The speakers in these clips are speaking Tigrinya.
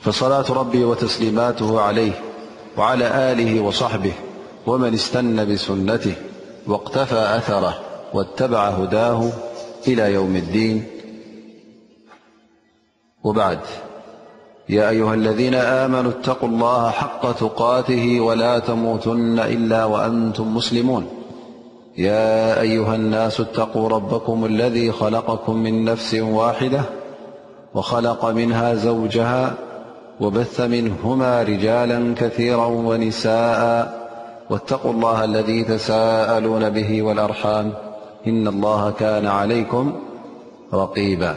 فصلاة ربي وتسليماته عليه وعلى آله وصحبه ومن استن بسنته واقتفى أثره واتبع هداه إلى يوم الدين وبعد يا أيها الذين آمنوا اتقوا الله حق تقاته ولا تموتن إلا وأنتم مسلمون يا أيها الناس اتقوا ربكم الذي خلقكم من نفس واحدة وخلق منها زوجها وبث منهما رجالا كثيرا ونساءا واتقوا الله الذي تساءلون به والأرحام إن الله كان عليكم رقيبا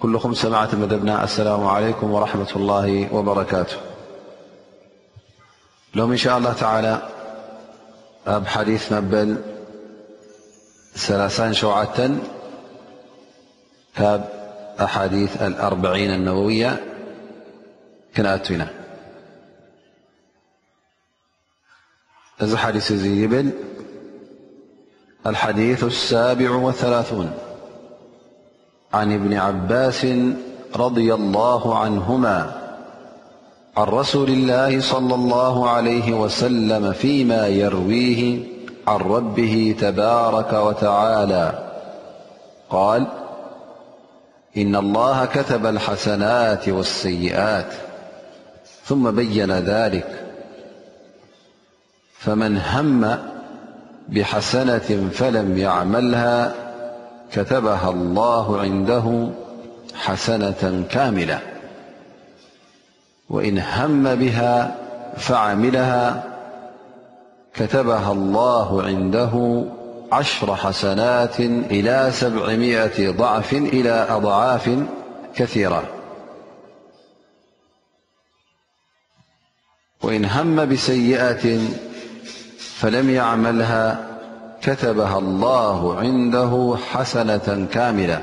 كل خمس سمعة مدبنا السلام عليكم ورحمة الله وبركاته لهم إن شاء الله تعالى حديث مبل ثلاثا شوعة أحاديث الأربعين النووية ن ديث بل الحديث السابع والثلاثون عن ابن عباس رضي الله عنهما عن رسول الله - صلى الله عليه وسلم - فيما يرويه عن ربه تبارك وتعالى قال إن الله كتب الحسنات والسيئات ثم بين ذلك فمن هم بحسنة فلم يعملها كتبها الله عنده حسنة كاملة وإن هم بها فعملها كتبها الله عنده عشر حسنات إلى سبعمئة ضعف إلى أضعاف كثيرة وإن هم بسيئة فلم يعملها كتبها الله عنده حسنة كاملة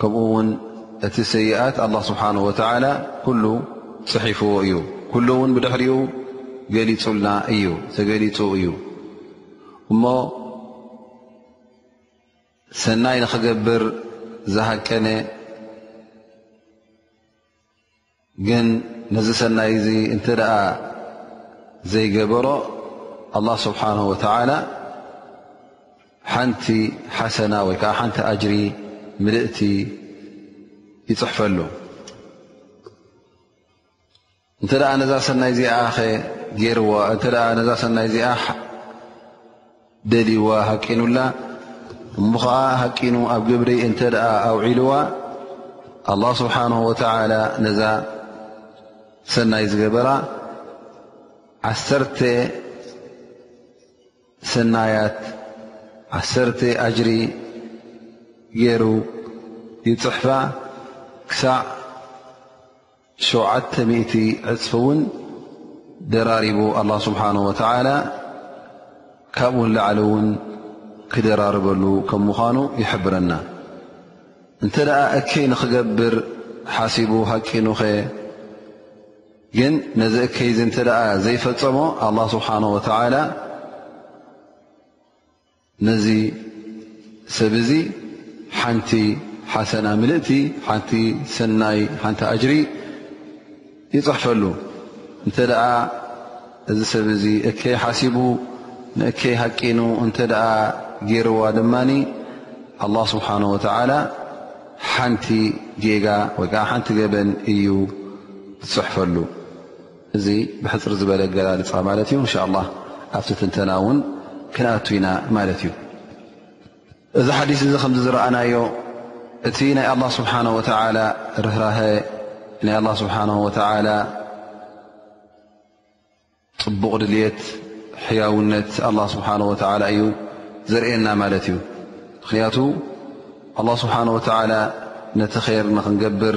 ከምኡ ውን እቲ ሰይኣት ኣላ ስብሓን ወተዓላ ኩሉ ፅሒፍዎ እዩ ኩሉ እውን ብድሕሪኡ ገሊፁልና እዩ ተገሊፁ እዩ እሞ ሰናይ ንክገብር ዝሃቀነ ግን ነዚ ሰናይ እዚ እንተ ደኣ ዘይገበሮ ኣላህ ስብሓን ወተዓላ ሓንቲ ሓሰና ወይ ከዓ ሓንቲ ኣጅሪ ምልእቲ ይፅሕፈሉ እንተ ደኣ ነዛ ሰናይ እዚኣ ኸ ገይርዋ እተ ነዛ ሰናይ እዚኣ ደልዩዋ ሃቂኑላ እሞ ኸዓ ሃቂኑ ኣብ ግብሪ እንተ ኣውዒልዋ ኣላህ ስብሓን ወተዓላ ነዛ ሰናይ ዝገበራ ዓሰርተ ሰናያት ዓሰርተ ኣጅሪ ገይሩ ይፅሕፋ ክሳዕ ሸውዓተ ሚእቲ ዕፅፊ እውን ደራሪቡ ኣላ ስብሓን ወተዓላ ካብኡን ላዕሊ እውን ክደራርበሉ ከም ምዃኑ ይሕብረና እንተ ደኣ እከይ ንኽገብር ሓሲቡ ሃቂኑኸ ግን ነዚ እከይ እዚ እንተ ደኣ ዘይፈፀሞ ኣላ ስብሓን ወተዓላ ነዚ ሰብ እዚ ሓንቲ ሓሰና ምልእቲ፣ ሓንቲ ሰናይ፣ ሓንቲ ኣጅሪ ይጽሕፈሉ። እንተ ደኣ እዚ ሰብ እዚ እከይ ሓሲቡ ንእከይ ሃቂኑ እንተ ደኣ ገይርዋ ድማ ኣላህ ስብሓን ወተዓላ ሓንቲ ጌጋ ወይ ከዓ ሓንቲ ገበን እዩ ዝጽሕፈሉ። እዚ ብሕጽር ዝበለ ኣገላልጻ ማለት እዩ። እንሻ ኣላህ ኣብቲ ትንተና እውን ክንኣቱ ኢና ማለት እዩ። እዚ ሓዲስ እዚ ከምዚ ዝረኣናዮ እቲ ናይ ኣላ ስብሓን ወተላ ርህራሀ ናይ ኣላ ስብሓን ወተላ ፅቡቕ ድልት ሕያውነት ኣላ ስብሓን ወተላ እዩ ዘርእየና ማለት እዩ ምኽንያቱ ኣላ ስብሓን ወተላ ነቲ ኼር ንክንገብር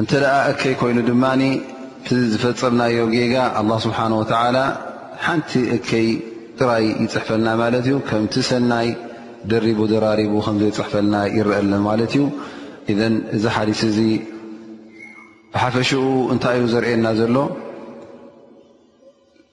እንተ እከይ ኮይኑ ድማ እቲ ዝፈፀምናዮ ጌጋ ኣላ ስብሓን ወተዓላ ሓንቲ እከይ ጥራይ ይፅሕፈልና ማለት እዩ ከምቲ ሰናይ ደሪቡ ደራሪቡ ከምዘይፅሕፈልና ይረአልና ማለት እዩ እዘ እዚ ሓዲስ እዚ ብሓፈሽኡ እንታይ እዩ ዘርእየና ዘሎ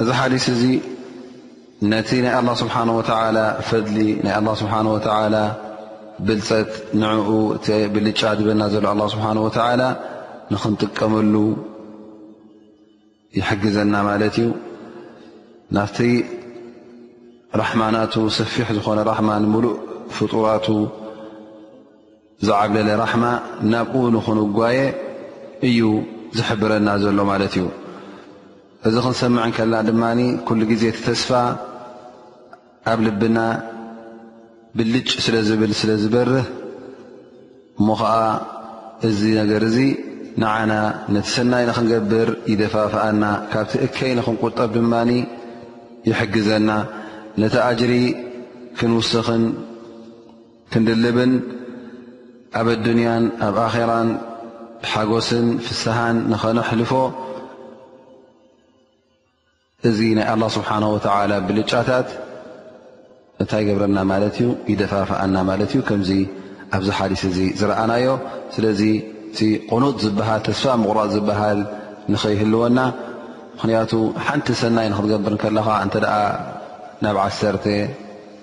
እዚ ሓዲስ እዚ ነቲ ናይ ኣላ ስብሓን ወተዓላ ፈድሊ ናይ ኣላ ስብሓን ወተዓላ ብልፀት ንዕኡ እቲ ብልጫ ድበና ዘሎ ኣላ ስብሓን ወተዓላ ንኽንጥቀመሉ ይሕግዘና ማለት እዩ ናፍቲ ራሕማናቱ ሰፊሕ ዝኾነ ራሕማን ሙሉእ ፍጡራቱ ዝዓብለለ ራሕማ ናብኡ ንኽንጓየ እዩ ዝሕብረና ዘሎ ማለት እዩ እዚ ክንሰምዕ እንከልና ድማ ኩሉ ግዜ እቲ ተስፋ ኣብ ልብና ብልጭ ስለ ዝብል ስለ ዝበርህ እሞ ከዓ እዚ ነገር እዚ ንዓና ነቲ ሰናይ ንክንገብር ይደፋፍኣና ካብቲ እከይ ንክንቁጠብ ድማ ይሕግዘና ነቲ ኣጅሪ ክንውስኽን ክንድልብን ኣብ ኣዱንያን ኣብ ኣኼራን ሓጎስን ፍስሃን ንኸነሕልፎ እዚ ናይ ኣላ ስብሓን ወተላ ብልጫታት እንታይ ገብረና ማለት እዩ ይደፋፍኣና ማለት እዩ ከምዚ ኣብዚ ሓዲስ እዚ ዝረኣናዮ ስለዚ እቲ ቁኑጥ ዝበሃል ተስፋ ምቑራፅ ዝበሃል ንኸይህልወና ምኽንያቱ ሓንቲ ሰናይ ንክትገብር ከለኻ እተ ናብ ዓሰተ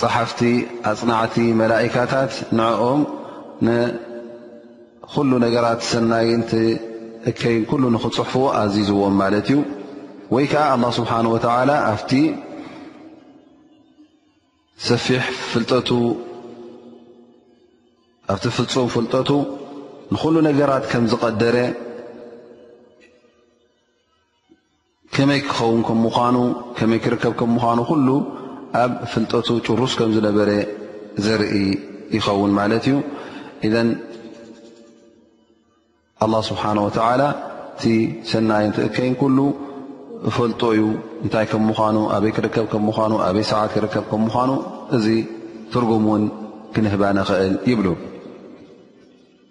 ጸሓፍቲ ኣጽናዕቲ መላኢካታት ንዕኦም ንኹሉ ነገራት ሰናይን እከይን ኩሉ ንኽጽሕፍዎ ኣዚዝዎም ማለት እዩ ወይ ከዓ ኣላ ስብሓን ወተዓላ ኣብቲ ሰፊሕ ፍልጠቱ ኣብቲ ፍፁም ፍልጠቱ ንኹሉ ነገራት ከም ዝቐደረ ከመይ ክኸውን ከም ምዃኑ፣ ከመይ ክርከብ ከም ምዃኑ ኩሉ ኣብ ፍልጠቱ ጭሩስ ከም ዝነበረ ዘርኢ ይኸውን ማለት እዩ። ኢዘን ኣላ ስብሓን ወተዓላ እቲ ሰናይን ትእከይን ኩሉ እፈልጦ እዩ እንታይ ከም ምዃኑ፣ ኣበይ ክርከብ ከም ምዃኑ፣ ኣበይ ሰዓት ክርከብ ከም ምዃኑ እዚ ትርጉም እውን ክንህባ ንኽእል ይብሉ።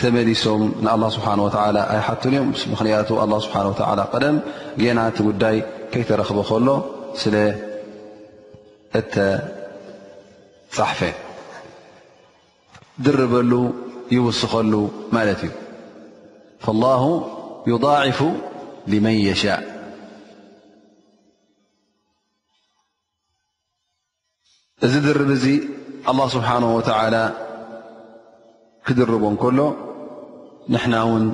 ተመሊሶም ንኣላ ስብሓን ወተዓላ ኣይሓቱን እዮም ምስ ምኽንያቱ ኣላ ስብሓን ወተዓላ ቀደም ጌና እቲ ጉዳይ ከይተረኽበ ከሎ ስለ እተጻሕፈ ድርበሉ ይውስኸሉ ማለት እዩ ላሁ ዩضዕፉ ልመን የሻእ እዚ ድርብ እዚ ኣላ ስብሓን ወተዓላ ክድርቦ እንከሎ ንሕና እውን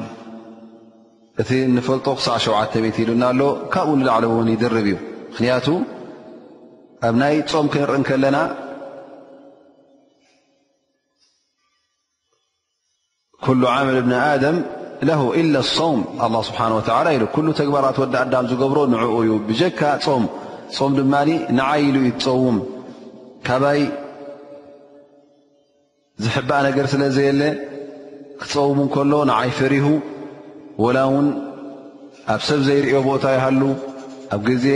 እቲ እንፈልጦ ክሳዕ ሸውዓተ ሚት ኢሉና ኣሎ ካብኡ ንላዕሊ እውን ይድርብ እዩ ምኽንያቱ ኣብ ናይ ፆም ክንርኢ ከለና ኩሉ ዓመል እብኒ ኣደም ለ ኢላ ሶም ኣላ ስብሓን ወተላ ኢሉ ኩሉ ተግባራት ወዲ ኣዳም ዝገብሮ ንዕኡ እዩ ብጀካ ፆም ፆም ድማ ንዓይ ኢሉ እዩ ትፀውም ካባይ ዝሕባእ ነገር ስለ ዘየለ ክፀውሙ ከሎ ንዓይ ፈሪሁ ወላ እውን ኣብ ሰብ ዘይርዮ ቦታ ይሃሉ ኣብ ግዜ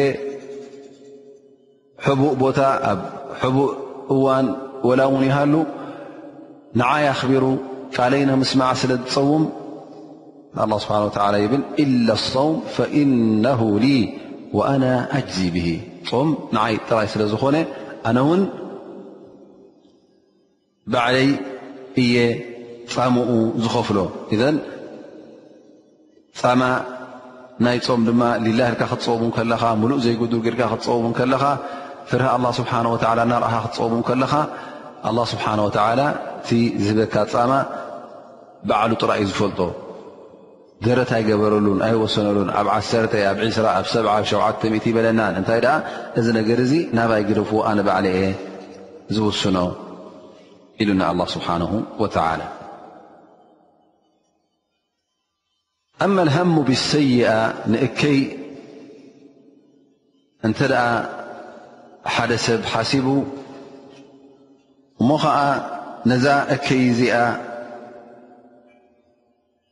ሕቡእ ቦታ ኣብ ሕቡእ እዋን ወላ እውን ይሃሉ ንዓይ ኣኽቢሩ ቃለይ ንምስማዕ ስለ ዝፀውም ኣላ ስብሓን ወተላ ይብል ኢላ ኣሶውም ፈኢነሁ ሊ ወኣና ኣጅዚ ብሂ ፆም ንዓይ ጥራይ ስለ ዝኾነ ኣነ ውን ባዕለይ እየ ፃምኡ ዝኸፍሎ እዘን ፃማ ናይ ፆም ድማ ሊላህ ኢልካ ክትፀሙ ከለኻ ሙሉእ ዘይጉዱል ጌርካ ክትፀውሙ ከለኻ ፍርሃ ኣላ ስብሓን ወላ እናርኣኻ ክትፀውሙ ከለኻ ኣላ ስብሓን ወተዓላ እቲ ዝህበካ ፃማ ባዕሉ ጥራይ እዩ ዝፈልጦ ደረት ኣይገበረሉን ኣይወሰነሉን ኣብ ዓሰርተ ኣብ ዕስራ ኣብ ሰብዓ ኣብ ሸውዓተ ሚእቲ ይበለናን እንታይ ደኣ እዚ ነገር እዚ ናባይ ግደፍዎ ኣነ ባዕለ እየ ዝውስኖ ኢሉና ኣላ ስብሓንሁ ወተዓላ ኣማ ልሃሙ ብሰይኣ ንእከይ እንተ ደኣ ሓደ ሰብ ሓሲቡ እሞ ኸዓ ነዛ እከይ እዚኣ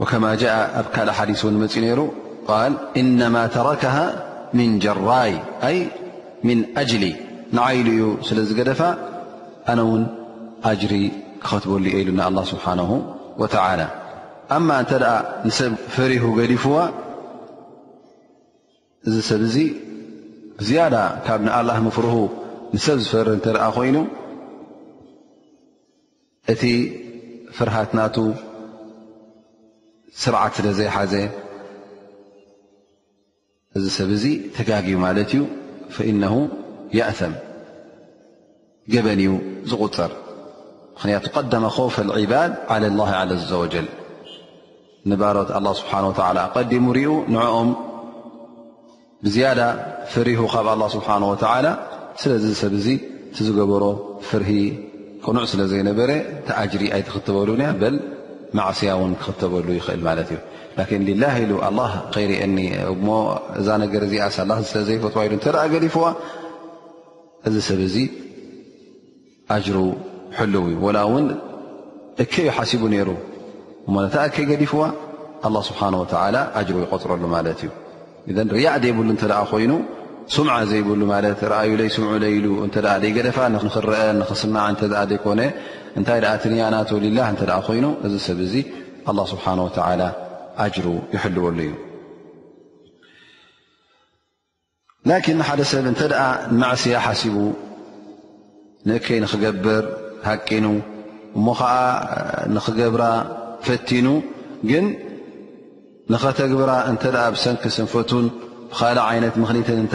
ወከማ ጃኣ ኣብ ካልእ ሓዲስ እውን መፅኡ ነይሩ ቃል እነማ ተረከሃ ምን ጀራይ ኣይ ምን ኣጅሊ ንዓይ ኢሉ እዩ ስለ ዝገደፋ ኣነ እውን ኣጅሪ ክኸትበሉ እየ ኢሉና ኣላ ስብሓን ወተላ ኣማ እንተ ደኣ ንሰብ ፈሪሁ ገዲፍዋ እዚ ሰብ እዚ ብዝያዳ ካብ ንኣላ ምፍርሁ ንሰብ ዝፈርህ እንተ ደኣ ኮይኑ እቲ ፍርሃት ናቱ ስርዓት ስለ ዘይሓዘ እዚ ሰብ እዚ ተጋግዩ ማለት እዩ ፈኢነሁ የእተም ገበን እዩ ዝቁፅር ምክንያቱ ቀደመ ኮፍ ልዕባድ ዓለ ላ ዓለ ዘወጀል ንባሮት ኣላ ስብሓን ወተላ ቀዲሙ ርኡ ንዕኦም ብዝያዳ ፈሪሁ ካብ ኣላ ስብሓን ወተዓላ ስለዚ ሰብ እዙ እቲ ዝገበሮ ፍርሂ ቅኑዕ ስለ ዘይነበረ ተኣጅሪ ኣይትኽተበሉን እያ በል ማዕስያ እውን ክኽተበሉ ይኽእል ማለት እዩ ላኪን ሊላ ኢሉ ኣላ ከይርአኒ እሞ እዛ ነገር እዚኣ ሳላ ስለዘይፈትዋ ኢሉ እንተ ገሊፍዋ እዚ ሰብ እዙ ኣጅሩ ሕሉው እዩ ወላ እውን እከ እዩ ሓሲቡ ነይሩ እሞ ነታ እከ ገዲፍዋ ኣላ ስብሓን ወተላ ኣጅሩ ይቆፅረሉ ማለት እዩ እዘን ርያዕ ዘይብሉ እንተ ኮይኑ ስምዓ ዘይብሉ ማለት ርኣዩለይ ስምዑለይ ኢሉ እተ ዘይገደፋ ንኽረአ ንኽስማዕ እተ ዘይኮነ እንታይ ደኣ ትንያ ናቱ ሊላ እተ ኮይኑ እዚ ሰብ እዚ ኣላ ስብሓን ወተላ ኣጅሩ ይሕልወሉ እዩ ላኪን ሓደ ሰብ እንተ ማዕስያ ሓሲቡ ንእከይ ንክገብር ሃቂኑ እሞ ከዓ ንክገብራ ፈቲኑ ግን ንኸተግብራ እንተ ብሰንኪ ስንፈቱን ብካልእ ዓይነት ምኽኒትን እተ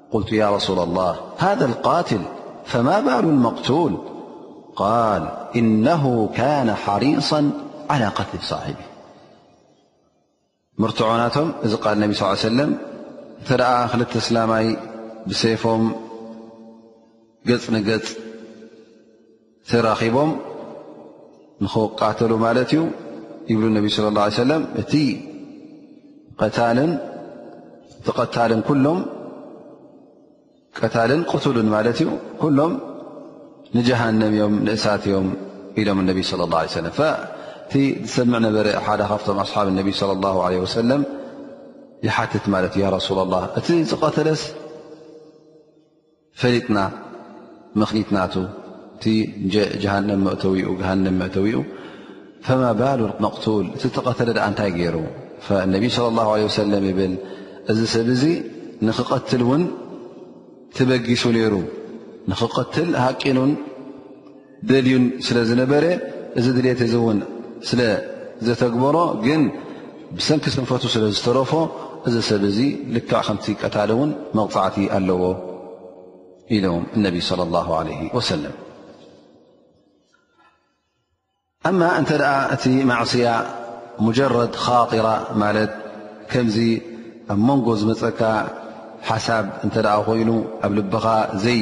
قلت يا رسول الله هذا القاتل فما بال المقتول قال إنه كان حريصا على قتل صاحب مرتعنم ዚ قال انبي صلى ال علي سلم خلت سلمي بسيفم ج نج ተራኺቦም ንክቃተሉ ማለት እዩ ይብሉ ነቢ ስለ ላ ሰለም እቲ ታልን ተቐታልን ኩሎም ቀታልን ቅትሉን ማለት እዩ ኩሎም ንጀሃንም እዮም ንእሳት እዮም ኢሎም ነቢ ስለ ላ ሰለም እቲ ዝሰምዕ ነበረ ሓደ ካብቶም ኣስሓብ ነቢ ስለ ላ ለ ወሰለም ይሓትት ማለት እዩ ያ ረሱላ ላ እቲ ዝቐተለስ ፈሊጥና ምኽኒትናቱ እቲ ጀሃንም መእተዊኡ ገሃንም መእተዊኡ ፈማ ባሉ መቕቱል እቲ ተቐተለ ድኣ እንታይ ገይሩ ነቢ ስለ ላ ለ ወሰለም ይብል እዚ ሰብ እዚ ንኽቐትል እውን ተበጊሱ ነይሩ ንኽቐትል ሃቂኑን ደልዩን ስለ ዝነበረ እዚ ድሌት እዚ እውን ስለ ዘተግበሮ ግን ብሰንኪ ስንፈቱ ስለ ዝተረፎ እዚ ሰብ እዚ ልክዕ ከምቲ ቀታሊ እውን መቕፃዕቲ ኣለዎ ኢሎም እነቢ ለ ላ ለ ወሰለም እማ እንተ ደኣ እቲ ማዕስያ ሙጀረድ ኻጢራ ማለት ከምዚ ኣብ መንጎ ዝመፀካ ሓሳብ እንተ ኮይኑ ኣብ ልብኻ ዘይ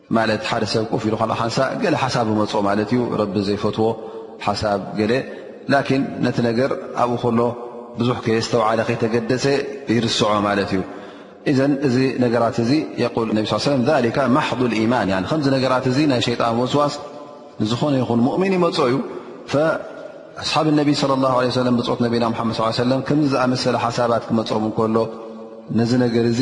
ማለት ሓደ ሰብ ኮፍ ኢሉ ከሎ ሓንሳ ገለ ሓሳብ ዝመፆ ማለት እዩ ረቢ ዘይፈትዎ ሓሳብ ገለ ላኪን ነቲ ነገር ኣብኡ ከሎ ብዙሕ ከየዝተውዓለ ከይተገደሰ ይርስዖ ማለት እዩ እዘን እዚ ነገራት እዚ የል ነቢ ስ ሰለም ሊካ ማሕዱ ልኢማን ከምዚ ነገራት እዚ ናይ ሸይጣን ወስዋስ ንዝኾነ ይኹን ሙእሚን ይመፆ እዩ ኣስሓብ ነቢ ለ ላ ለ ሰለም ብፆት ነቢና ሓመድ ሰለም ከምዚ ዝኣመሰለ ሓሳባት ክመፆም እንከሎ ነዚ ነገር እዚ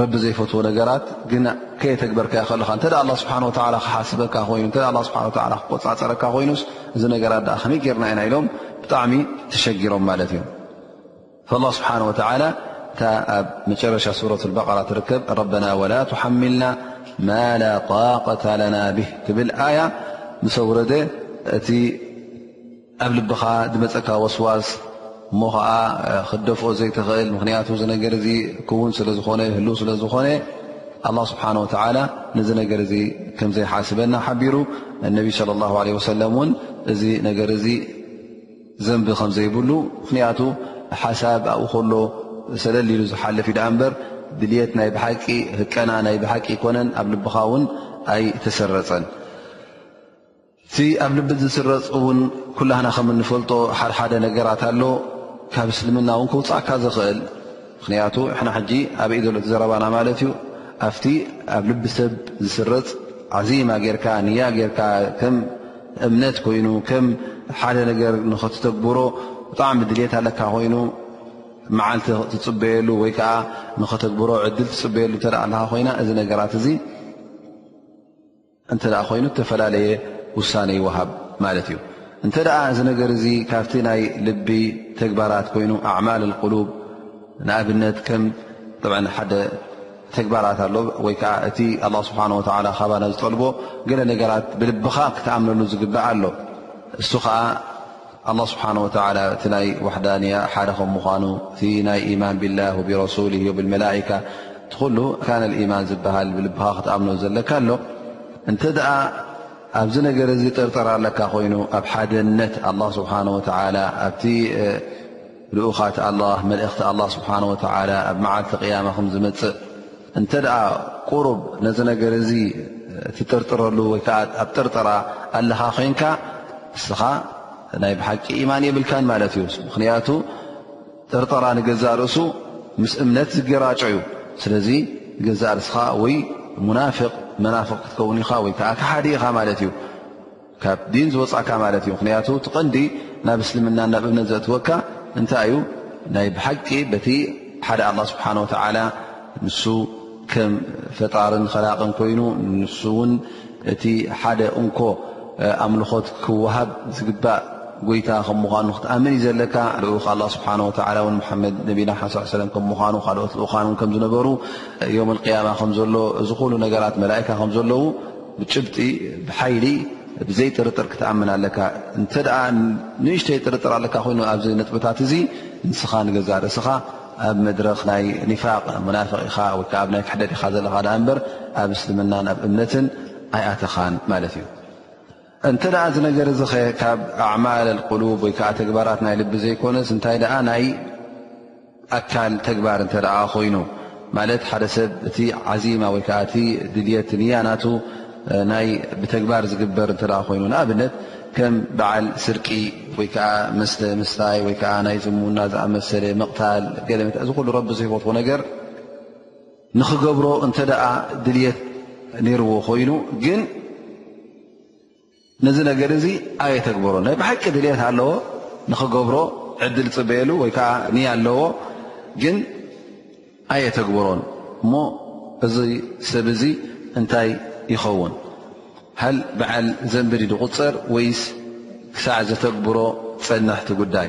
ረቢ ዘይፈትዎ ነገራት ግን ከየተግበርካዮ ከለካ እተ ኣ ስብሓ ወ ክሓስበካ ኮይኑ ስብሓ ክቆፃፀረካ ኮይኑስ እዚ ነገራት ኣ ከመይ ገርና ኢና ኢሎም ብጣዕሚ ተሸጊሮም ማለት እዮም ላ ስብሓ ወ እታ ኣብ መጨረሻ ሱረት በራ ትርከብ ረበና ወላ ትሓምልና ማ ላ ጣቀ ለና ብህ ትብል ኣያ ምስ ኣውረደ እቲ ኣብ ልብኻ ዝመፀካ ወስዋስ እሞ ኸዓ ክትደፍኦ ዘይትኽእል ምኽንያቱ እዚ ነገር እዚ ክውን ስለ ዝኾነ ህልው ስለ ዝኾነ ኣላ ስብሓን ወተዓላ ነዚ ነገር እዚ ከምዘይሓስበና ሓቢሩ እነቢ ስለ ላ ለ ወሰለም እውን እዚ ነገር እዚ ዘንቢ ከምዘይብሉ ምኽንያቱ ሓሳብ ኣብኡ ከሎ ሰለል ኢሉ ዝሓልፍ እዩ ድኣ እምበር ድልት ናይ ብሓቂ ህቀና ናይ ብሓቂ ይኮነን ኣብ ልብኻ እውን ኣይተሰረፀን እቲ ኣብ ልቢ ዝስረፅ እውን ኩላህና ከም እንፈልጦ ሓድሓደ ነገራት ኣሎ ካብ እስልምና እውን ክውፃእካ ዝኽእል ምክንያቱ ሕና ሕጂ ኣበይ ዘሎ ትዘረባና ማለት እዩ ኣብቲ ኣብ ልቢ ሰብ ዝስረፅ ዓዚማ ጌርካ ንያ ጌርካ ከም እምነት ኮይኑ ከም ሓደ ነገር ንኸትተግብሮ ብጣዕሚ ድልት ኣለካ ኮይኑ መዓልቲ ትፅበየሉ ወይ ከዓ ንኸተግብሮ ዕድል ትፅበየሉ እተ ኣለካ ኮይና እዚ ነገራት እዚ እንተ ኮይኑ እተፈላለየ ውሳነ ይወሃብ ማለት እዩ እንተ እዚ ነገር እዚ ካብቲ ናይ ልቢ ተግባራት ኮይኑ ኣማል ሉብ ንኣብነት ከም ሓደ ተግባራት ኣሎ ወይ ከዓ እቲ ኣ ስብሓ ካባና ዝጠልቦ ገለ ነገራት ብልብኻ ክትኣምነሉ ዝግባእ ኣሎ እሱ ከዓ ኣላህ ስብሓን ወተዓላ እቲ ናይ ዋሕዳንያ ሓደ ከም ምዃኑ እቲ ናይ ኢማን ቢላህ ወቢረሱሊህ ወብልመላኢካ እቲ ኩሉ ኣርካን ኣልኢማን ዝበሃል ብልብኻ ክትኣምኖ ዘለካ ኣሎ እንተ ደኣ ኣብዚ ነገር እዚ ጥርጥር ኣለካ ኮይኑ ኣብ ሓደነት ኣላህ ስብሓን ወተዓላ ኣብቲ ልኡኻት ኣላ መልእኽቲ ኣላ ስብሓን ወተዓላ ኣብ መዓልቲ ቅያማ ከም ዝመፅእ እንተ ቁሩብ ነዚ ነገር እዚ ትጥርጥረሉ ወይ ከዓ ኣብ ጥርጠራ ኣለኻ ኮይንካ እስኻ ናይ ብሓቂ ኢማን የብልካን ማለት እዩ ምክንያቱ ጥርጠራ ንገዛእ ርእሱ ምስ እምነት ዝገራጮ እዩ ስለዚ ገዛእ ርስኻ ወይ ሙናፍቕ መናፍቕ ክትከውን ኢኻ ወይ ከዓ ክሓዲ ኢኻ ማለት እዩ ካብ ዲን ዝወፃእካ ማለት እዩ ምክንያቱ እቲ ቐንዲ ናብ እስልምና ናብ እምነት ዘእትወካ እንታይ እዩ ናይ ብሓቂ በቲ ሓደ ኣላ ስብሓን ወተዓላ ንሱ ከም ፈጣርን ኸላቕን ኮይኑ ንሱ እውን እቲ ሓደ እንኮ ኣምልኾት ክወሃብ ዝግባእ ጎይታ ከም ምዃኑ ክትኣምን እዩ ዘለካ ልኡኽ ኣላ ስብሓን ወተላ ውን መሓመድ ነቢና ሓ ሰለም ከም ምዃኑ ካልኦት ልኡኻን ውን ከም ዝነበሩ ዮም ልቅያማ ከም ዘሎ እዚ ኩሉ ነገራት መላእካ ከም ዘለዉ ብጭብጢ ብሓይሊ ብዘይ ጥርጥር ክትኣምን ኣለካ እንተ ንእሽተይ ጥርጥር ኣለካ ኮይኑ ኣብዚ ነጥብታት እዚ ንስኻ ንገዛእ ርእስኻ ኣብ መድረኽ ናይ ኒፋቅ ሙናፍቅ ኢኻ ወይከዓ ኣብ ናይ ክሕደት ኢኻ ዘለኻ ድኣ እምበር ኣብ እስልምናን ኣብ እምነትን ኣይኣተኻን ማለት እዩ እንተ ደኣ እዚ ነገር እዚ ኸ ካብ ኣዕማል ኣልቁሉብ ወይከዓ ተግባራት ናይ ልቢ ዘይኮነስ እንታይ ደኣ ናይ ኣካል ተግባር እንተ ኮይኑ ማለት ሓደ ሰብ እቲ ዓዚማ ወይ ከዓ እቲ ድልት ንያ ናቱ ናይ ብተግባር ዝግበር እተ ኮይኑ ንኣብነት ከም በዓል ስርቂ ወይ ከዓ መስተ ምስታይ ወይ ከዓ ናይ ዝሙና ዝኣመሰለ ምቕታል ገለ እዚ ኩሉ ረቢ ዝህቦት ነገር ንኽገብሮ እንተ ድልት ነይርዎ ኮይኑ ግን ነዚ ነገር እዚ ኣየተግበሮን ናይ ብሓቂ ድልት ኣለዎ ንክገብሮ ዕድል ፅበየሉ ወይ ከዓ ንይ ኣለዎ ግን ኣየተግበሮን እሞ እዚ ሰብ እዚ እንታይ ይኸውን ሃል በዓል ዘንብዲ ድቁፅር ወይስ ክሳዕ ዘተግብሮ ፀንሕቲ ጉዳይ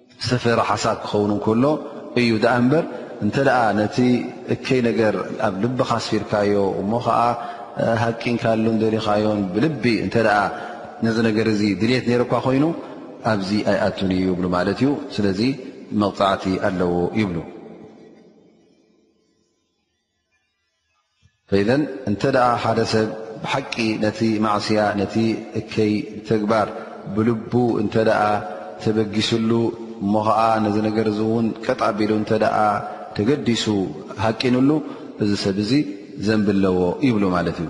ሰፈረ ሓሳብ ክኸውን ከሎ እዩ ደኣ እምበር እንተ ነቲ እከይ ነገር ኣብ ልብኻ ኣስፊርካዮ እሞ ከዓ ሃቂንካሉን ደሊኻዮን ብልቢ እተ ነዚ ነገር እዚ ድልት ነይርኳ ኮይኑ ኣብዚ ኣይኣቱን እዩ ይብሉ ማለት እዩ ስለዚ መቕፃዕቲ ኣለዎ ይብሉ ኢዘን እንተ ሓደ ሰብ ብሓቂ ነቲ ማዕስያ ነቲ እከይ ተግባር ብልቡ እንተ ተበጊስሉ እሞ ከዓ ነዚ ነገር እዚ እውን ቀጥ ኣቢሉ እተ ተገዲሱ ሃቂንሉ እዚ ሰብ እዚ ዘንብለዎ ይብሉ ማለት እዩ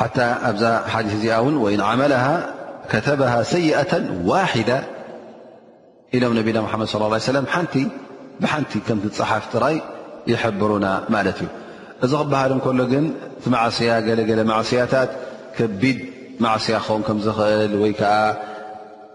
ሓታ ኣብዛ ሓዲስ እዚኣ እውን ወኢን ዓመላሃ ከተበሃ ሰይኣተ ዋሒዳ ኢሎም ነቢና ሙሓመድ ስለ ላ ሰለም ሓንቲ ብሓንቲ ከም ትፅሓፍ ጥራይ ይሕብሩና ማለት እዩ እዚ ክበሃል እንከሎ ግን እቲ ማዕስያ ገለገለ ማዕስያታት ከቢድ ማዕስያ ክኸውን ከም ዝኽእል ወይ ከዓ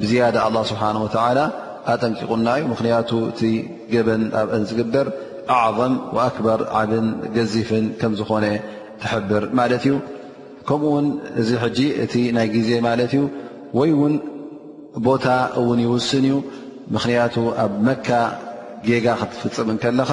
ብዝያዳ ኣላ ስብሓን ወተላ ኣጠንቂቑና እዩ ምኽንያቱ እቲ ገበን ኣብአን ዝግበር ኣዕም ኣክበር ዓብን ገዚፍን ከም ዝኾነ ትሕብር ማለት እዩ ከምኡውን እዚ ሕጂ እቲ ናይ ግዜ ማለት እዩ ወይ እውን ቦታ እውን ይውስን እዩ ምኽንያቱ ኣብ መካ ጌጋ ክትፍፅም እንከለኻ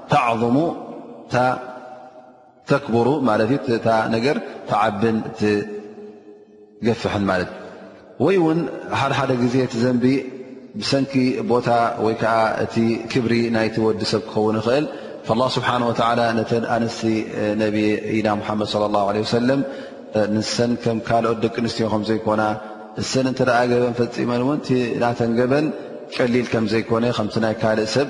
ተዕظሙ ተክብሩ ማለት እዩ እታ ነገር ትዓብን ትገፍሕን ማለት እዩ ወይ እውን ሓደ ሓደ ግዜ እቲ ዘንቢ ብሰንኪ ቦታ ወይ ከዓ እቲ ክብሪ ናይቲ ወዲ ሰብ ክኸውን ይኽእል ላ ስብሓን ወላ ነተ ኣንስቲ ነብይና ሙሓመድ ለ ላ ለ ወሰለም ንሰን ከም ካልኦት ደቂ ኣንስትዮ ከም ዘይኮና እሰን እንተ ገበን ፈፂመን እውን ናተን ገበን ቀሊል ከም ዘይኮነ ከምቲ ናይ ካልእ ሰብ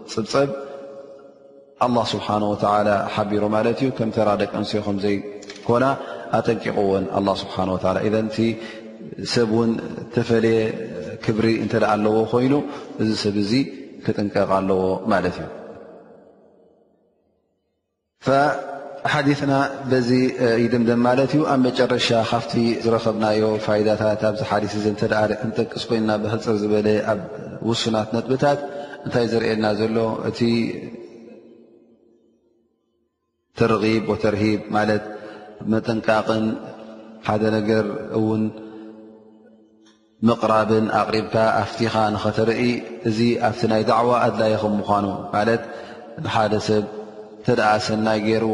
ፅብፀብ ኣላ ስብሓን ወተላ ሓቢሩ ማለት እዩ ከም ተራ ደቂ ኣንስዮ ከምዘይኮና ኣጠንቂቕዎን ኣላ ስብሓን ወላ እዘ እቲ ሰብ እውን ተፈለየ ክብሪ እንተ ኣለዎ ኮይኑ እዚ ሰብ እዚ ክጥንቀቕ ኣለዎ ማለት እዩ ሓዲትና በዚ ይድምደም ማለት እዩ ኣብ መጨረሻ ካብቲ ዝረከብናዮ ፋይዳታት ኣብዚ ሓዲስ እዚ እተ ክንጠቅስ ኮይና ብክፅር ዝበለ ኣብ ውሱናት ነጥብታት እንታይ ዝርእየና ዘሎ እቲ ተርጊብ ወተርሂብ ማለት መጠንቃቕን ሓደ ነገር እውን ምቕራብን ኣቕሪብካ ኣፍቲኻ ንኸተርኢ እዚ ኣብቲ ናይ ዳዕዋ ኣድላይ ከም ምዃኑ ማለት ንሓደ ሰብ እንተደኣ ሰናይ ገይሩ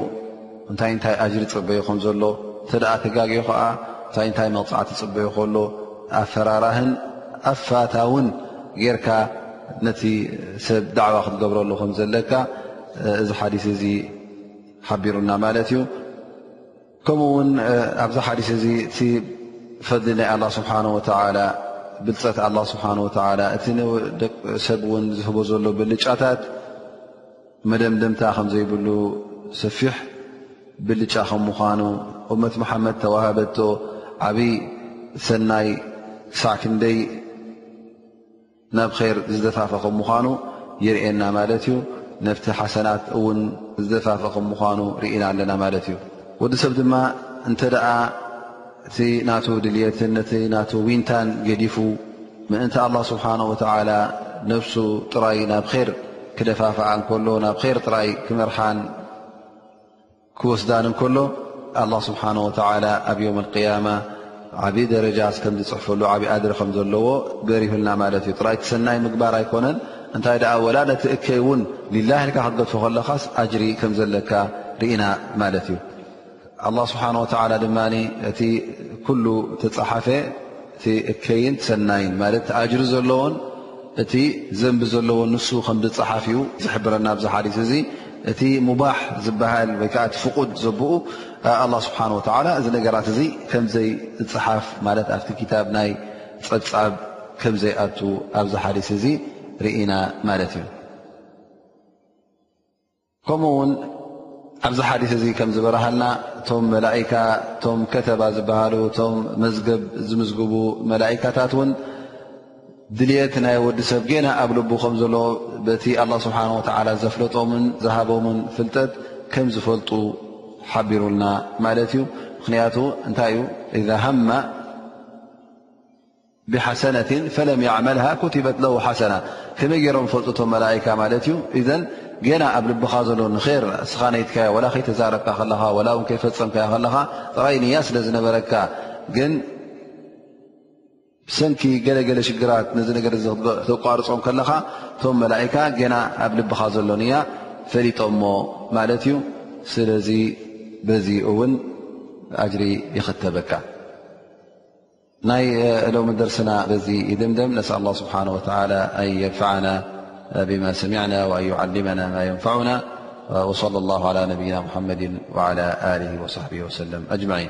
እንታይ እንታይ ኣጅሪ ፅበዩ ከም ዘሎ እንተደኣ ተጋጊኡ ከዓ እንታይ እንታይ መቕፃዕቲ ፅበዩ ከሎ ኣፈራራህን ኣፋታውን ጌርካ ነቲ ሰብ ዳዕዋ ክትገብረሉ ከም ዘለካ እዚ ሓዲስ እዚ ሓቢሩና ማለት እዩ ከምኡ ውን ኣብዚ ሓዲስ እዚ እቲ ፈድሊ ናይ ኣላ ስብሓን ወተላ ብልፀት ኣላ ስብሓን ወተላ እቲ ንደቂ ሰብ ውን ዝህቦ ዘሎ ብልጫታት መደምደምታ ከምዘይብሉ ሰፊሕ ብልጫ ከም ምዃኑ እመት መሓመድ ተዋህበቶ ዓብይ ሰናይ ክሳዕ ክንደይ ናብ ር ዝደፋፈ ከም ምኳኑ ይርኤና ማለት እዩ ነብቲ ሓሰናት እውን ዝደፋፈ ከም ምኳኑ ርኢና ኣለና ማለት እዩ ወዲ ሰብ ድማ እንተ እቲ ናቱ ድልትን ነቲ ና ዊንታን ገዲፉ ምእንቲ ኣላ ስብሓን ወተላ ነብሱ ጥራይ ናብ ር ክደፋፍዓ እንከሎ ናብ ር ጥራይ ክመርሓን ክወስዳን እንከሎ ኣላ ስብሓን ወተላ ኣብ ዮም ኣልቅያማ ዓብዪ ደረጃ ከም ዝፅሕፈሉ ዓብዪ ኣድሪ ከም ዘለዎ በሪህልና ማለት እዩ ጥራይ ትሰናይ ምግባር ኣይኮነን እንታይ ደኣ ወላ ነቲ እከይ እውን ሊላ ኢልካ ክትገድፎ ከለኻስ ኣጅሪ ከም ዘለካ ርኢና ማለት እዩ ኣላ ስብሓን ወተላ ድማ እቲ ኩሉ ተፀሓፈ እቲ እከይን ሰናይን ማለት እቲ ኣጅሪ ዘለዎን እቲ ዘንቢ ዘለዎ ንሱ ከም ዝፀሓፍ እዩ ዝሕብረና ኣብዚ ሓዲስ እዚ እቲ ሙባሕ ዝበሃል ወይ ከዓ እቲ ፍቁድ ዘብኡ ኣላ ስብሓን ወተላ እዚ ነገራት እዚ ከምዘይ ዝፅሓፍ ማለት ኣብቲ ክታብ ናይ ፀብፃብ ከምዘይኣቱ ኣብዚ ሓዲስ እዚ ርኢና ማለት እዩ ከምኡ ውን ኣብዚ ሓዲስ እዚ ከም ዝበረሃልና እቶም መላእካ እቶም ከተባ ዝበሃሉ እቶም መዝገብ ዝምዝግቡ መላእካታት ውን ድልት ናይ ወዲ ሰብ ገና ኣብ ልቡ ከም ዘሎ በቲ ኣላ ስብሓን ወተዓላ ዘፍለጦምን ዝሃቦምን ፍልጠት ከም ዝፈልጡ ሓቢሩልና ማለት እዩ ምክንያቱ እንታይ እዩ እዛ ሃማ ብሓሰነቲ ፈለም ያዕመልሃ ኩቲበት ለሁ ሓሰና ከመይ ገይሮም ፈልጡ ቶም መላእካ ማለት እዩ እዘ ገና ኣብ ልብኻ ዘሎ ንር እስኻ ነይትካዮ ዋላ ከይተዛረብካ ከለኻ ዋላ እውን ከይፈፀምካዮ ከለኻ ጥራይ ንያ ስለ ዝነበረካ ግን ብሰንኪ ገለገለ ሽግራት ነዚ ነገር ተቋርፆም ከለኻ ቶም መላእካ ገና ኣብ ልብኻ ዘሎ ንያ ፈሊጦሞ ማለት እዩ ስለዚ በዚ እውን ኣጅሪ ይኽተበካ ناي لو من درسنا بزي دمدم نسأل الله سبحانه وتعالى أن ينفعنا بما سمعنا وأن يعلمنا ما ينفعنا وصلى الله على نبينا محمد وعلى آله وصحبه وسلم- أجمعين